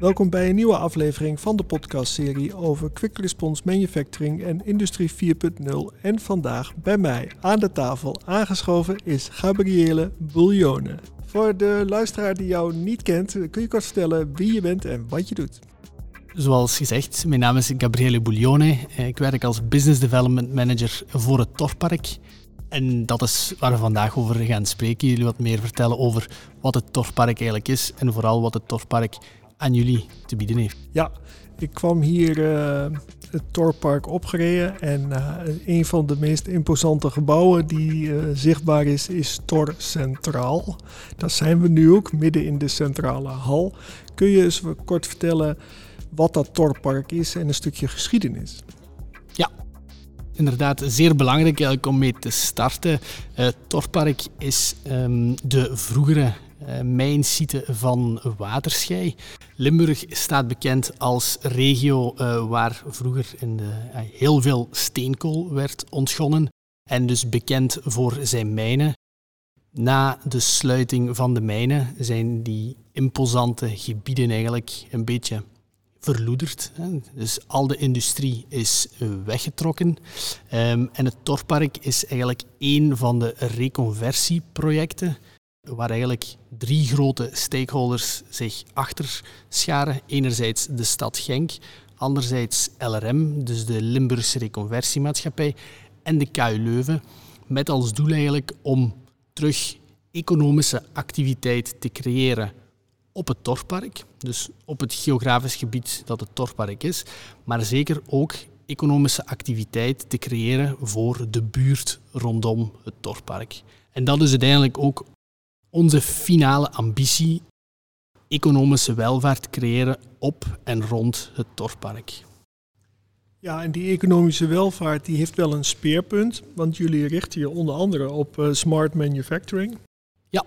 Welkom bij een nieuwe aflevering van de podcastserie over Quick Response Manufacturing en Industrie 4.0. En vandaag bij mij aan de tafel aangeschoven is Gabriele Bouillone. Voor de luisteraar die jou niet kent, kun je kort vertellen wie je bent en wat je doet. Zoals gezegd, mijn naam is Gabriele Bouillone. Ik werk als Business Development Manager voor het Torpark. En dat is waar we vandaag over gaan spreken. Jullie wat meer vertellen over wat het Torpark eigenlijk is en vooral wat het Torpark aan jullie te bieden heeft. Ja, ik kwam hier uh, het Torpark opgereden en uh, een van de meest imposante gebouwen die uh, zichtbaar is, is Tor Centraal. Daar zijn we nu ook, midden in de centrale hal. Kun je eens kort vertellen wat dat Torpark is en een stukje geschiedenis? Ja, inderdaad zeer belangrijk om mee te starten. Het Torpark is um, de vroegere mijnsite van Waterschei. Limburg staat bekend als regio uh, waar vroeger in de, uh, heel veel steenkool werd ontgonnen en dus bekend voor zijn mijnen. Na de sluiting van de mijnen zijn die imposante gebieden eigenlijk een beetje verloederd. Dus al de industrie is weggetrokken. Um, en het Torpark is eigenlijk één van de reconversieprojecten waar eigenlijk drie grote stakeholders zich achter scharen. Enerzijds de stad Genk, anderzijds LRM, dus de Limburgse Reconversiemaatschappij, en de KU Leuven, met als doel eigenlijk om terug economische activiteit te creëren op het Torpark, dus op het geografisch gebied dat het Torpark is, maar zeker ook economische activiteit te creëren voor de buurt rondom het Torpark. En dat is uiteindelijk ook onze finale ambitie economische welvaart creëren op en rond het Torpark. Ja, en die economische welvaart die heeft wel een speerpunt, want jullie richten je onder andere op uh, smart manufacturing. Ja.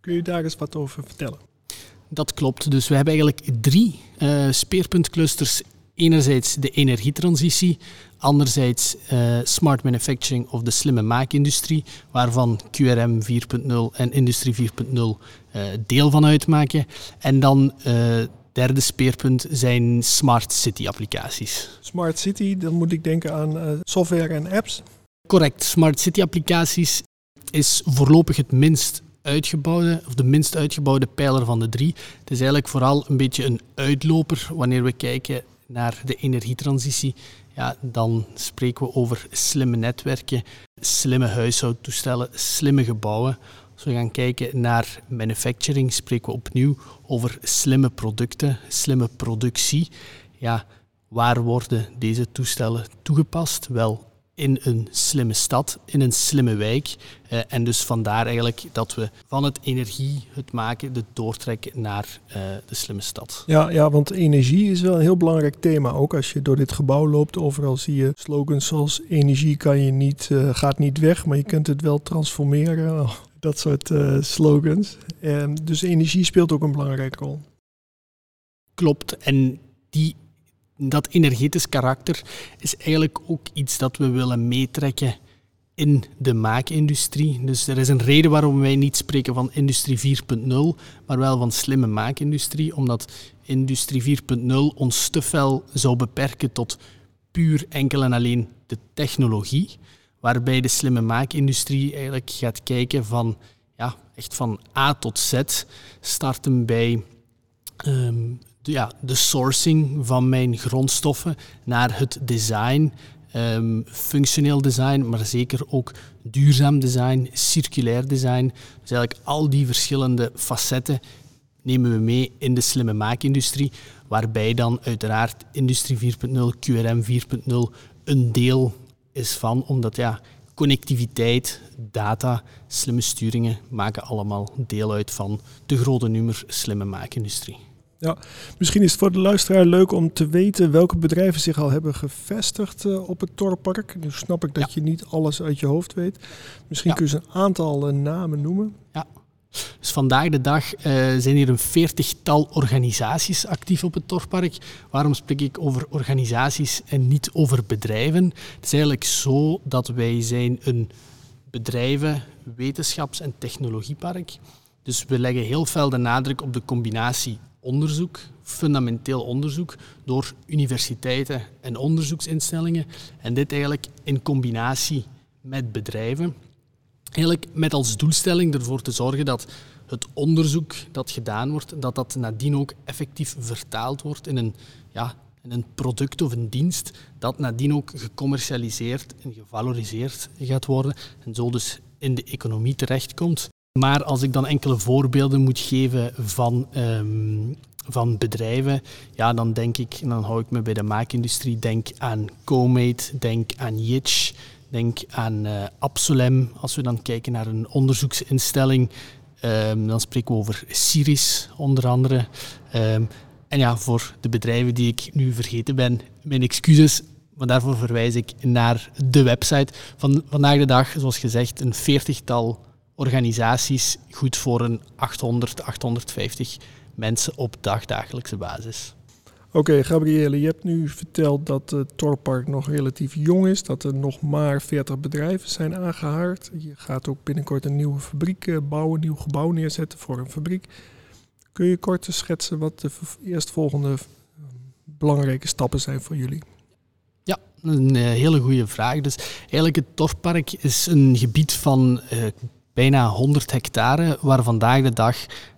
Kun je daar eens wat over vertellen? Dat klopt. Dus we hebben eigenlijk drie uh, speerpuntclusters. Enerzijds de energietransitie, anderzijds uh, smart manufacturing of de slimme maakindustrie, waarvan QRM 4.0 en Industrie 4.0 uh, deel van uitmaken. En dan uh, derde speerpunt zijn smart city applicaties. Smart city, dan moet ik denken aan software en apps. Correct. Smart city applicaties is voorlopig het minst uitgebouwde, of de minst uitgebouwde pijler van de drie. Het is eigenlijk vooral een beetje een uitloper wanneer we kijken naar de energietransitie. Ja, dan spreken we over slimme netwerken, slimme huishoudtoestellen, slimme gebouwen. Als we gaan kijken naar manufacturing, spreken we opnieuw over slimme producten, slimme productie. Ja, waar worden deze toestellen toegepast? Wel, in een slimme stad, in een slimme wijk. Uh, en dus vandaar eigenlijk dat we van het energie, het maken, de doortrekken naar uh, de slimme stad. Ja, ja, want energie is wel een heel belangrijk thema. Ook als je door dit gebouw loopt, overal zie je slogans zoals energie kan je niet, uh, gaat niet weg, maar je kunt het wel transformeren. Oh, dat soort slogans. dus energie speelt ook een belangrijke rol. Klopt. En die dat energetisch karakter is eigenlijk ook iets dat we willen meetrekken in de maakindustrie. Dus er is een reden waarom wij niet spreken van industrie 4.0, maar wel van slimme maakindustrie, omdat industrie 4.0 ons te veel zou beperken tot puur enkel en alleen de technologie, waarbij de slimme maakindustrie eigenlijk gaat kijken van, ja, echt van A tot Z, starten bij de, ja, de sourcing van mijn grondstoffen naar het design, um, functioneel design, maar zeker ook duurzaam design, circulair design. Dus eigenlijk al die verschillende facetten nemen we mee in de slimme maakindustrie, waarbij dan uiteraard Industrie 4.0, QRM 4.0 een deel is van, omdat ja, connectiviteit, data, slimme sturingen maken allemaal deel uit van de grote nummer slimme maakindustrie. Ja, misschien is het voor de luisteraar leuk om te weten welke bedrijven zich al hebben gevestigd uh, op het Torpark. Nu snap ik dat ja. je niet alles uit je hoofd weet. Misschien ja. kun je een aantal uh, namen noemen. Ja. Dus vandaag de dag uh, zijn hier een veertigtal organisaties actief op het Torpark. Waarom spreek ik over organisaties en niet over bedrijven? Het is eigenlijk zo dat wij zijn een bedrijven, wetenschaps- en technologiepark Dus we leggen heel veel de nadruk op de combinatie onderzoek, fundamenteel onderzoek, door universiteiten en onderzoeksinstellingen. En dit eigenlijk in combinatie met bedrijven. Eigenlijk met als doelstelling ervoor te zorgen dat het onderzoek dat gedaan wordt, dat dat nadien ook effectief vertaald wordt in een, ja, in een product of een dienst dat nadien ook gecommercialiseerd en gevaloriseerd gaat worden en zo dus in de economie terechtkomt. Maar als ik dan enkele voorbeelden moet geven van, um, van bedrijven, ja, dan denk ik, dan hou ik me bij de maakindustrie, denk aan Comate, denk aan Yitch, denk aan uh, Absolem. Als we dan kijken naar een onderzoeksinstelling, um, dan spreken we over Siris onder andere. Um, en ja, voor de bedrijven die ik nu vergeten ben, mijn excuses. Maar daarvoor verwijs ik naar de website. Van vandaag de dag, zoals gezegd, een veertigtal organisaties goed voor een 800, 850 mensen op dagdagelijkse basis. Oké, okay, Gabriele, je hebt nu verteld dat het Torpark nog relatief jong is, dat er nog maar 40 bedrijven zijn aangehaard. Je gaat ook binnenkort een nieuwe fabriek eh, bouwen, een nieuw gebouw neerzetten voor een fabriek. Kun je kort schetsen wat de eerstvolgende eh, belangrijke stappen zijn voor jullie? Ja, een eh, hele goede vraag. Dus eigenlijk het Torpark is een gebied van bijna 100 hectare, waar vandaag de dag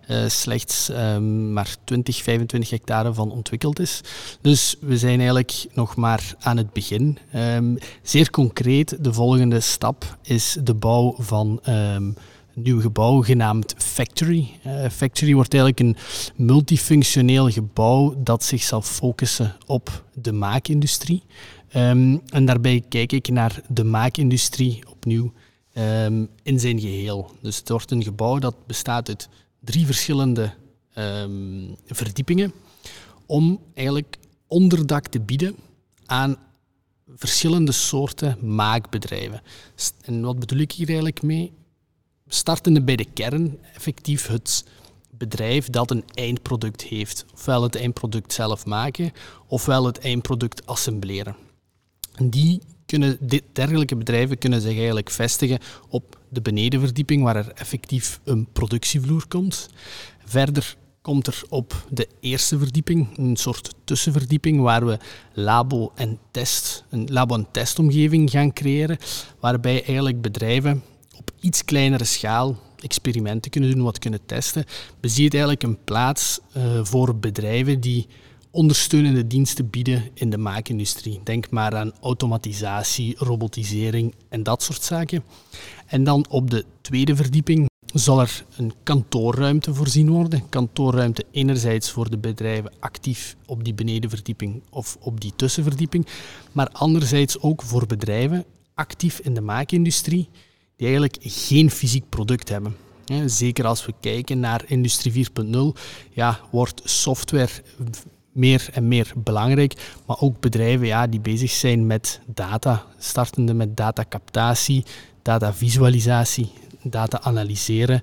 uh, slechts um, maar 20, 25 hectare van ontwikkeld is. Dus we zijn eigenlijk nog maar aan het begin. Um, zeer concreet, de volgende stap is de bouw van um, een nieuw gebouw genaamd Factory. Uh, Factory wordt eigenlijk een multifunctioneel gebouw dat zich zal focussen op de maakindustrie. en daarbij kijk ik naar de maakindustrie opnieuw um, in zijn geheel. Dus het wordt een gebouw dat bestaat uit drie verschillende um, verdiepingen om eigenlijk onderdak te bieden aan verschillende soorten maakbedrijven. En wat bedoel ik hier eigenlijk mee? Startende bij de kern, effectief het bedrijf dat een eindproduct heeft. Ofwel het eindproduct zelf maken, ofwel het eindproduct assembleren. En die kunnen dergelijke bedrijven kunnen zich eigenlijk vestigen op de benedenverdieping, waar er effectief een productievloer komt. Verder komt er op de eerste verdieping een soort tussenverdieping waar we labo en test, een labo- en testomgeving gaan creëren, waarbij eigenlijk bedrijven op iets kleinere schaal experimenten kunnen doen, wat kunnen testen. Beziet eigenlijk een plaats uh, voor bedrijven die ondersteunende diensten bieden in de maakindustrie. Denk maar aan automatisatie, robotisering en dat soort zaken. En dan op de tweede verdieping zal er een kantoorruimte voorzien worden. Kantoorruimte enerzijds voor de bedrijven actief op die benedenverdieping of op die tussenverdieping, maar anderzijds ook voor bedrijven actief in de maakindustrie die eigenlijk geen fysiek product hebben. Zeker als we kijken naar Industrie 4.0, ja, wordt software meer en meer belangrijk. Maar ook bedrijven ja, die bezig zijn met data, startende met datacaptatie, datavisualisatie, data analyseren.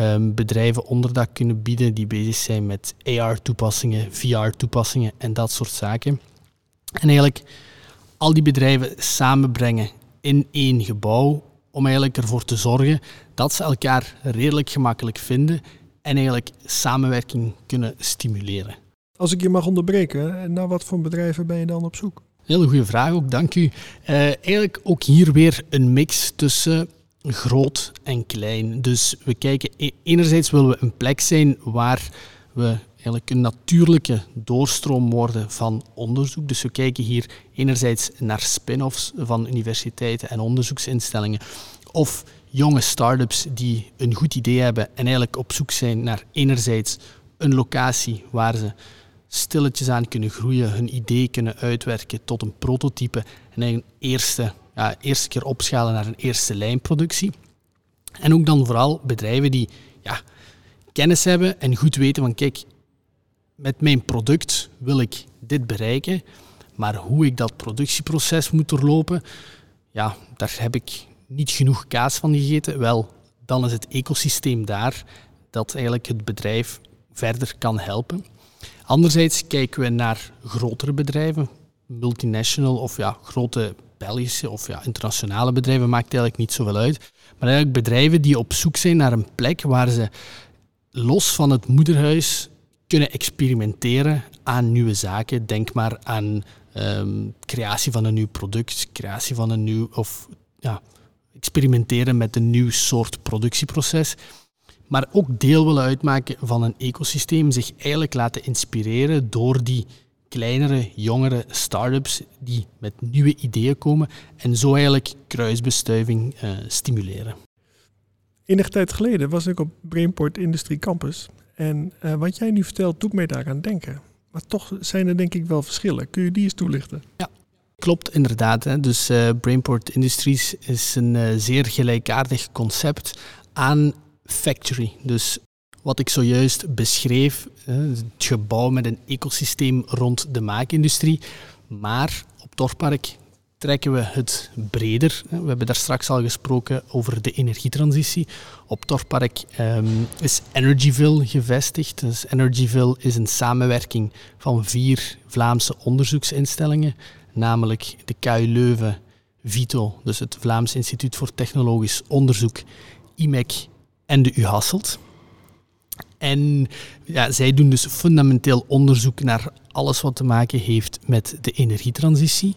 Um, bedrijven onderdak kunnen bieden die bezig zijn met AR-toepassingen, VR-toepassingen en dat soort zaken. En eigenlijk al die bedrijven samenbrengen in één gebouw om eigenlijk ervoor te zorgen dat ze elkaar redelijk gemakkelijk vinden en eigenlijk samenwerking kunnen stimuleren. Als ik je mag onderbreken, naar wat voor bedrijven ben je dan op zoek? Hele goede vraag ook, dank u. Uh, eigenlijk ook hier weer een mix tussen groot en klein. Dus we kijken, e-, enerzijds willen we een plek zijn waar we eigenlijk een natuurlijke doorstroom worden van onderzoek. Dus we kijken hier enerzijds naar spin-offs van universiteiten en onderzoeksinstellingen of jonge start-ups die een goed idee hebben en eigenlijk op zoek zijn naar enerzijds een locatie waar ze stilletjes aan kunnen groeien, hun idee kunnen uitwerken tot een prototype en een eerste, ja, eerste keer opschalen naar een eerste lijnproductie. En ook dan vooral bedrijven die ja, kennis hebben en goed weten van kijk, met mijn product wil ik dit bereiken, maar hoe ik dat productieproces moet doorlopen, ja, daar heb ik niet genoeg kaas van gegeten. Wel, dan is het ecosysteem daar dat eigenlijk het bedrijf verder kan helpen. Anderzijds kijken we naar grotere bedrijven, multinational of ja, grote Belgische of ja, internationale bedrijven, maakt eigenlijk niet zoveel uit. Maar eigenlijk bedrijven die op zoek zijn naar een plek waar ze los van het moederhuis kunnen experimenteren aan nieuwe zaken. Denk maar aan ehm, creatie van een nieuw product, creatie van een nieuw of ja, experimenteren met een nieuw soort productieproces. Maar ook deel willen uitmaken van een ecosysteem, zich eigenlijk laten inspireren door die kleinere, jongere start-ups die met nieuwe ideeën komen en zo eigenlijk kruisbestuiving uh, stimuleren. Enige tijd geleden was ik op Brainport Industrie Campus en uh, wat jij nu vertelt doet mij daaraan denken. Maar toch zijn er denk ik wel verschillen. Kun je die eens toelichten? Ja, klopt inderdaad. Hè. Dus uh, Brainport Industries is een zeer gelijkaardig concept aan Factory. Dus wat ik zojuist beschreef, het gebouw met een ecosysteem rond de maakindustrie. Maar op Torpark trekken we het breder. We hebben daar straks al gesproken over de energietransitie. Op Torpark um, is Energyville gevestigd. Dus Energyville is een samenwerking van vier Vlaamse onderzoeksinstellingen, namelijk de KU Leuven, VITO, dus het Vlaams Instituut voor Technologisch Onderzoek, IMEC en de U Hasselt. En ja, zij doen dus fundamenteel onderzoek naar alles wat te maken heeft met de energietransitie.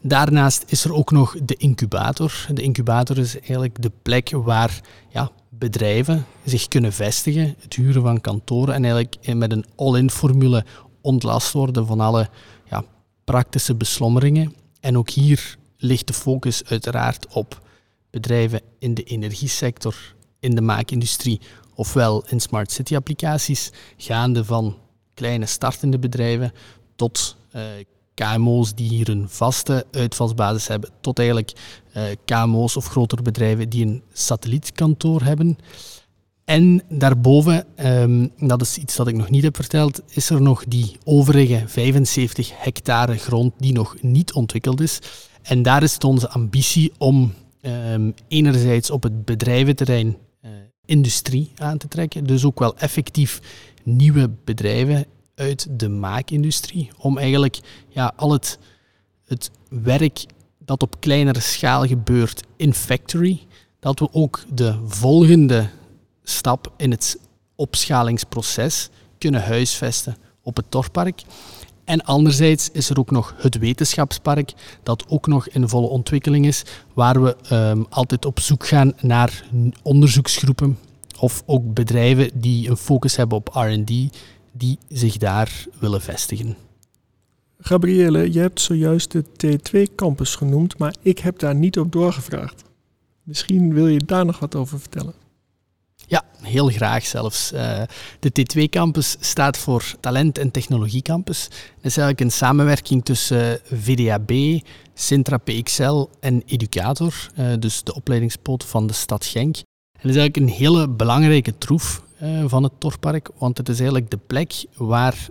Daarnaast is er ook nog de incubator. De incubator is eigenlijk de plek waar ja, bedrijven zich kunnen vestigen, het huren van kantoren en eigenlijk met een all-in formule ontlast worden van alle ja, praktische beslommeringen. En ook hier ligt de focus uiteraard op bedrijven in de energiesector, in de maakindustrie ofwel in smart city applicaties, gaande van kleine startende bedrijven tot uh, KMO's die hier een vaste uitvalsbasis hebben, tot eigenlijk uh, KMO's of grotere bedrijven die een satellietkantoor hebben. En daarboven, um, dat is iets dat ik nog niet heb verteld, is er nog die overige 75 hectare grond die nog niet ontwikkeld is. En daar is het onze ambitie om um, enerzijds op het bedrijventerrein industrie aan te trekken. Dus ook wel effectief nieuwe bedrijven uit de maakindustrie. Om eigenlijk ja, al het, het werk dat op kleinere schaal gebeurt in factory, dat we ook de volgende stap in het opschalingsproces kunnen huisvesten op het Torpark. En anderzijds is er ook nog het wetenschapspark, dat ook nog in volle ontwikkeling is, waar we um, altijd op zoek gaan naar onderzoeksgroepen of ook bedrijven die een focus hebben op RD, die zich daar willen vestigen. Gabriele, je hebt zojuist de T2-campus genoemd, maar ik heb daar niet op doorgevraagd. Misschien wil je daar nog wat over vertellen. Ja, heel graag zelfs. Uh, de T2-campus staat voor Talent- en Technologiecampus. Dat is eigenlijk een samenwerking tussen VDAB, Sintra PXL en Educator, uh, dus de opleidingspoot van de stad Genk. En dat is eigenlijk een hele belangrijke troef uh, van het Torpark, want het is eigenlijk de plek waar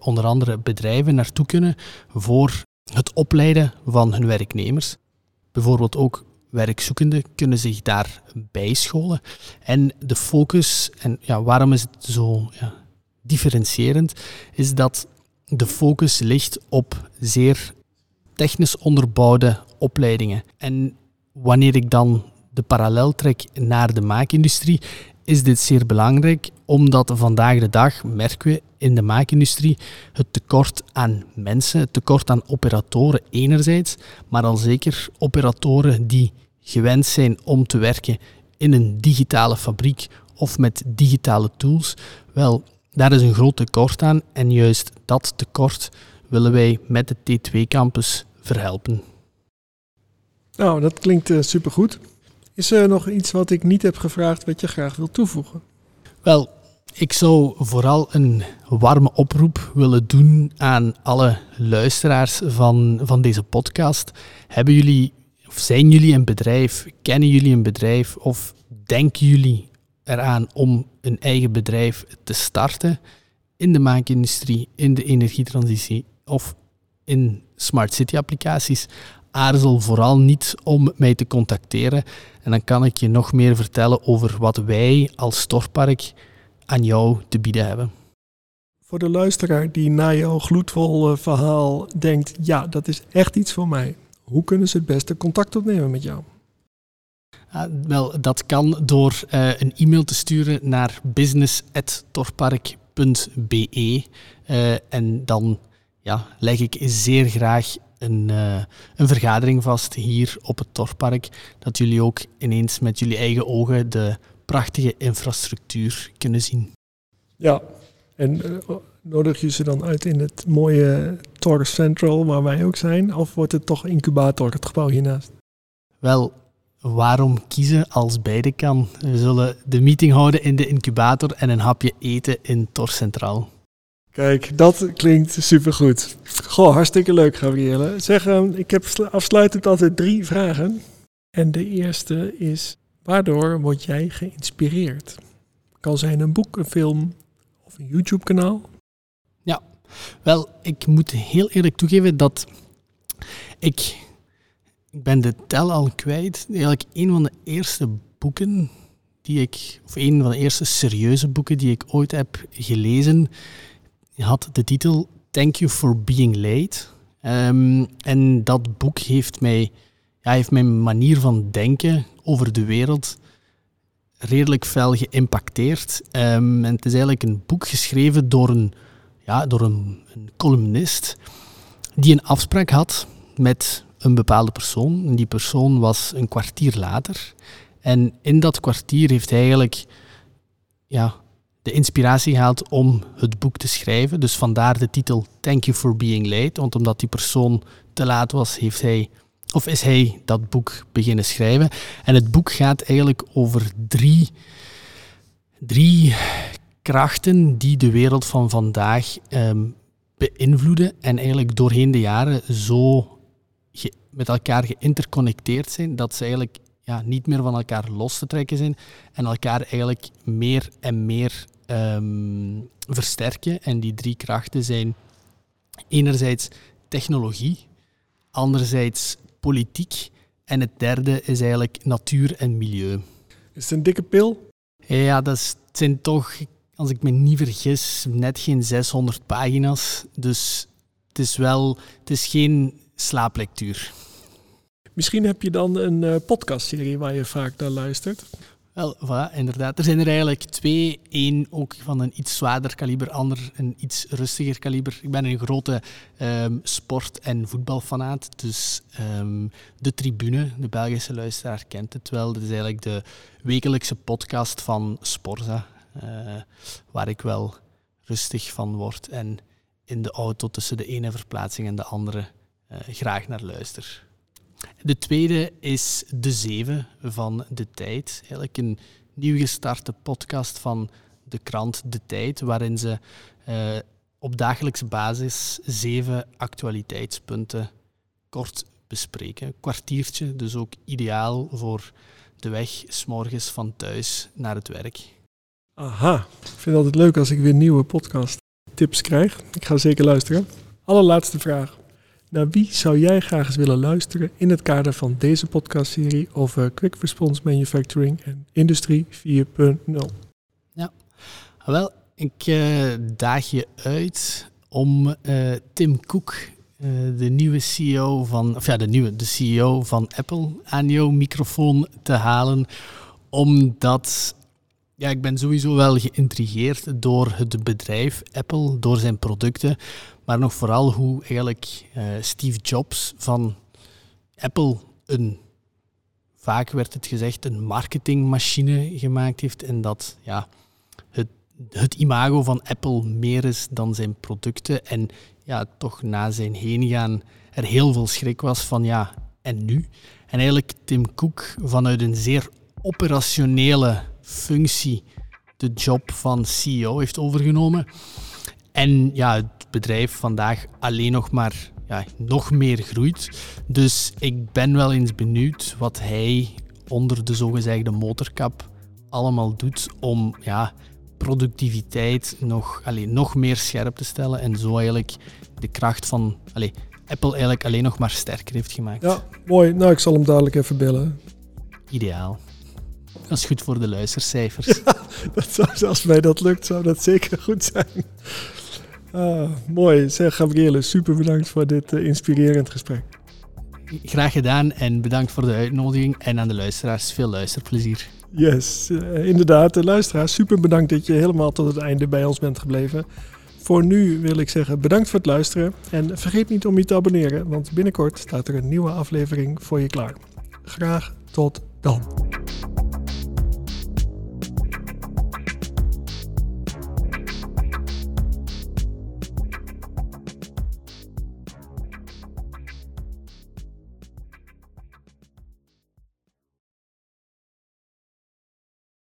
onder andere bedrijven naartoe kunnen voor het opleiden van hun werknemers. Bijvoorbeeld ook werkzoekenden kunnen zich daar bijscholen. En de focus, en ja, waarom is het zo ja, differentiërend, is dat de focus ligt op zeer technisch onderbouwde opleidingen. En wanneer ik dan de parallel trek naar de maakindustrie, is dit zeer belangrijk, omdat vandaag de dag merken we in de maakindustrie het tekort aan mensen, het tekort aan operatoren enerzijds, maar al zeker operatoren die gewend zijn om te werken in een digitale fabriek of met digitale tools. Wel, daar is een groot tekort aan en juist dat tekort willen wij met de T2-campus verhelpen. Nou, dat klinkt uh, supergoed. Is er nog iets wat ik niet heb gevraagd wat je graag wil toevoegen? Wel, ik zou vooral een warme oproep willen doen aan alle luisteraars van, van deze podcast. Hebben jullie, of zijn jullie een bedrijf? Kennen jullie een bedrijf? Of denken jullie eraan om een eigen bedrijf te starten in de maakindustrie, in de energietransitie of in smart city applicaties? aarzel vooral niet om mij te contacteren. En dan kan ik je nog meer vertellen over wat wij als Storpark aan jou te bieden hebben. Voor de luisteraar die na jouw gloedvol verhaal denkt, ja, dat is echt iets voor mij. Hoe kunnen ze het beste contact opnemen met jou? Ah, wel, dat kan door uh, een e-mail te sturen naar business.torpark.be. Uh, en dan ja, leg ik zeer graag een, een vergadering vast hier op het Torpark. Dat jullie ook ineens met jullie eigen ogen de prachtige infrastructuur kunnen zien. Ja, en uh, nodig je ze dan uit in het mooie Tor Central waar wij ook zijn? Of wordt het toch incubator, het gebouw hiernaast? Wel, waarom kiezen als beide kan? We zullen de meeting houden in de incubator en een hapje eten in Tor Centraal. Kijk, dat klinkt supergoed. Goh, hartstikke leuk, Gabrielle. Zeg, um, ik heb afsluitend altijd drie vragen. En de eerste is, waardoor word jij geïnspireerd? Kan zijn een boek, een film of een YouTube-kanaal? Ja, wel, ik moet heel eerlijk toegeven dat ik, ik ben de tel al kwijt. Eigenlijk een van de eerste boeken die ik, of een van de eerste serieuze boeken die ik ooit heb gelezen, had de titel Thank You for Being Late. Um, en dat boek heeft mij, ja, heeft mijn manier van denken over de wereld redelijk fel geïmpacteerd. Um, en het is eigenlijk een boek geschreven door een, ja, door een, een columnist die een afspraak had met een bepaalde persoon. En die persoon was een kwartier later. En in dat kwartier heeft hij eigenlijk ja, de inspiratie gehaald om het boek te schrijven. Dus vandaar de titel Thank You for Being Late. Want omdat die persoon te laat was, heeft hij, of is hij dat boek beginnen schrijven. En het boek gaat eigenlijk over drie, drie krachten die de wereld van vandaag um, beïnvloeden. En eigenlijk doorheen de jaren zo met elkaar geïnterconnecteerd zijn dat ze eigenlijk ja, niet meer van elkaar los te trekken zijn en elkaar eigenlijk meer en meer um, versterken. En die drie krachten zijn enerzijds technologie, anderzijds politiek en het derde is eigenlijk natuur en milieu. Is het een dikke pil? Ja, dat is, het zijn toch, als ik me niet vergis, net geen 600 pagina's. Dus het is wel, het is geen slaaplectuur. Misschien heb je dan een uh, podcastserie waar je vaak naar luistert. Wel, voilà, inderdaad. Er zijn er eigenlijk twee. Eén ook van een iets zwaarder kaliber, ander een iets rustiger kaliber. Ik ben een grote um, sport- en voetbalfanaat. Dus um, de Tribune, de Belgische luisteraar, kent het wel. Dat is eigenlijk de wekelijkse podcast van Sporza. Uh, waar ik wel rustig van word en in de auto tussen de ene verplaatsing en de andere uh, graag naar luister. De tweede is De Zeven van De Tijd. Eigenlijk een nieuw gestarte podcast van de krant De Tijd, waarin ze uh, op dagelijkse basis zeven actualiteitspunten kort bespreken. kwartiertje, dus ook ideaal voor de weg s'morgens van thuis naar het werk. Aha, ik vind het altijd leuk als ik weer nieuwe podcast tips krijg. Ik ga zeker luisteren. Allerlaatste vraag. Naar wie zou jij graag eens willen luisteren in het kader van deze podcastserie over Quick Response Manufacturing en Industrie 4.0? Ja, wel, ik uh, daag je uit om uh, Tim Cook, uh, de nieuwe CEO van, of ja, de nieuwe, de CEO van Apple, aan jouw microfoon te halen, omdat ja, ik ben sowieso wel geïntrigeerd door het bedrijf Apple, door zijn producten, maar nog vooral hoe eigenlijk uh, Steve Jobs van Apple een, vaak werd het gezegd, een marketingmachine gemaakt heeft en dat ja, het, het imago van Apple meer is dan zijn producten en ja, toch na zijn heen gaan er heel veel schrik was van ja, en nu? En eigenlijk Tim Cook vanuit een zeer operationele functie de job van CEO heeft overgenomen. En ja, het bedrijf vandaag alleen nog maar ja, nog meer groeit. Dus ik ben wel eens benieuwd wat hij onder de zogezegde motorkap allemaal doet om ja, productiviteit nog, alleen, nog meer scherp te stellen en zo eigenlijk de kracht van Apple eigenlijk alleen nog maar sterker heeft gemaakt. Ja, mooi. Nou, ik zal hem dadelijk even bellen. Ideaal. Dat is goed voor de luistercijfers. Ja, dat zou, als mij dat lukt, zou dat zeker goed zijn. Ah, mooi. Zeg, Gabriele, super bedankt voor dit uh, inspirerend gesprek. Graag gedaan en bedankt voor de uitnodiging. En aan de luisteraars veel luisterplezier. Yes, uh, inderdaad. De luisteraars, super bedankt dat je helemaal tot het einde bij ons bent gebleven. Voor nu wil ik zeggen bedankt voor het luisteren. En vergeet niet om je te abonneren, want binnenkort staat er een nieuwe aflevering voor je klaar. Graag tot dan.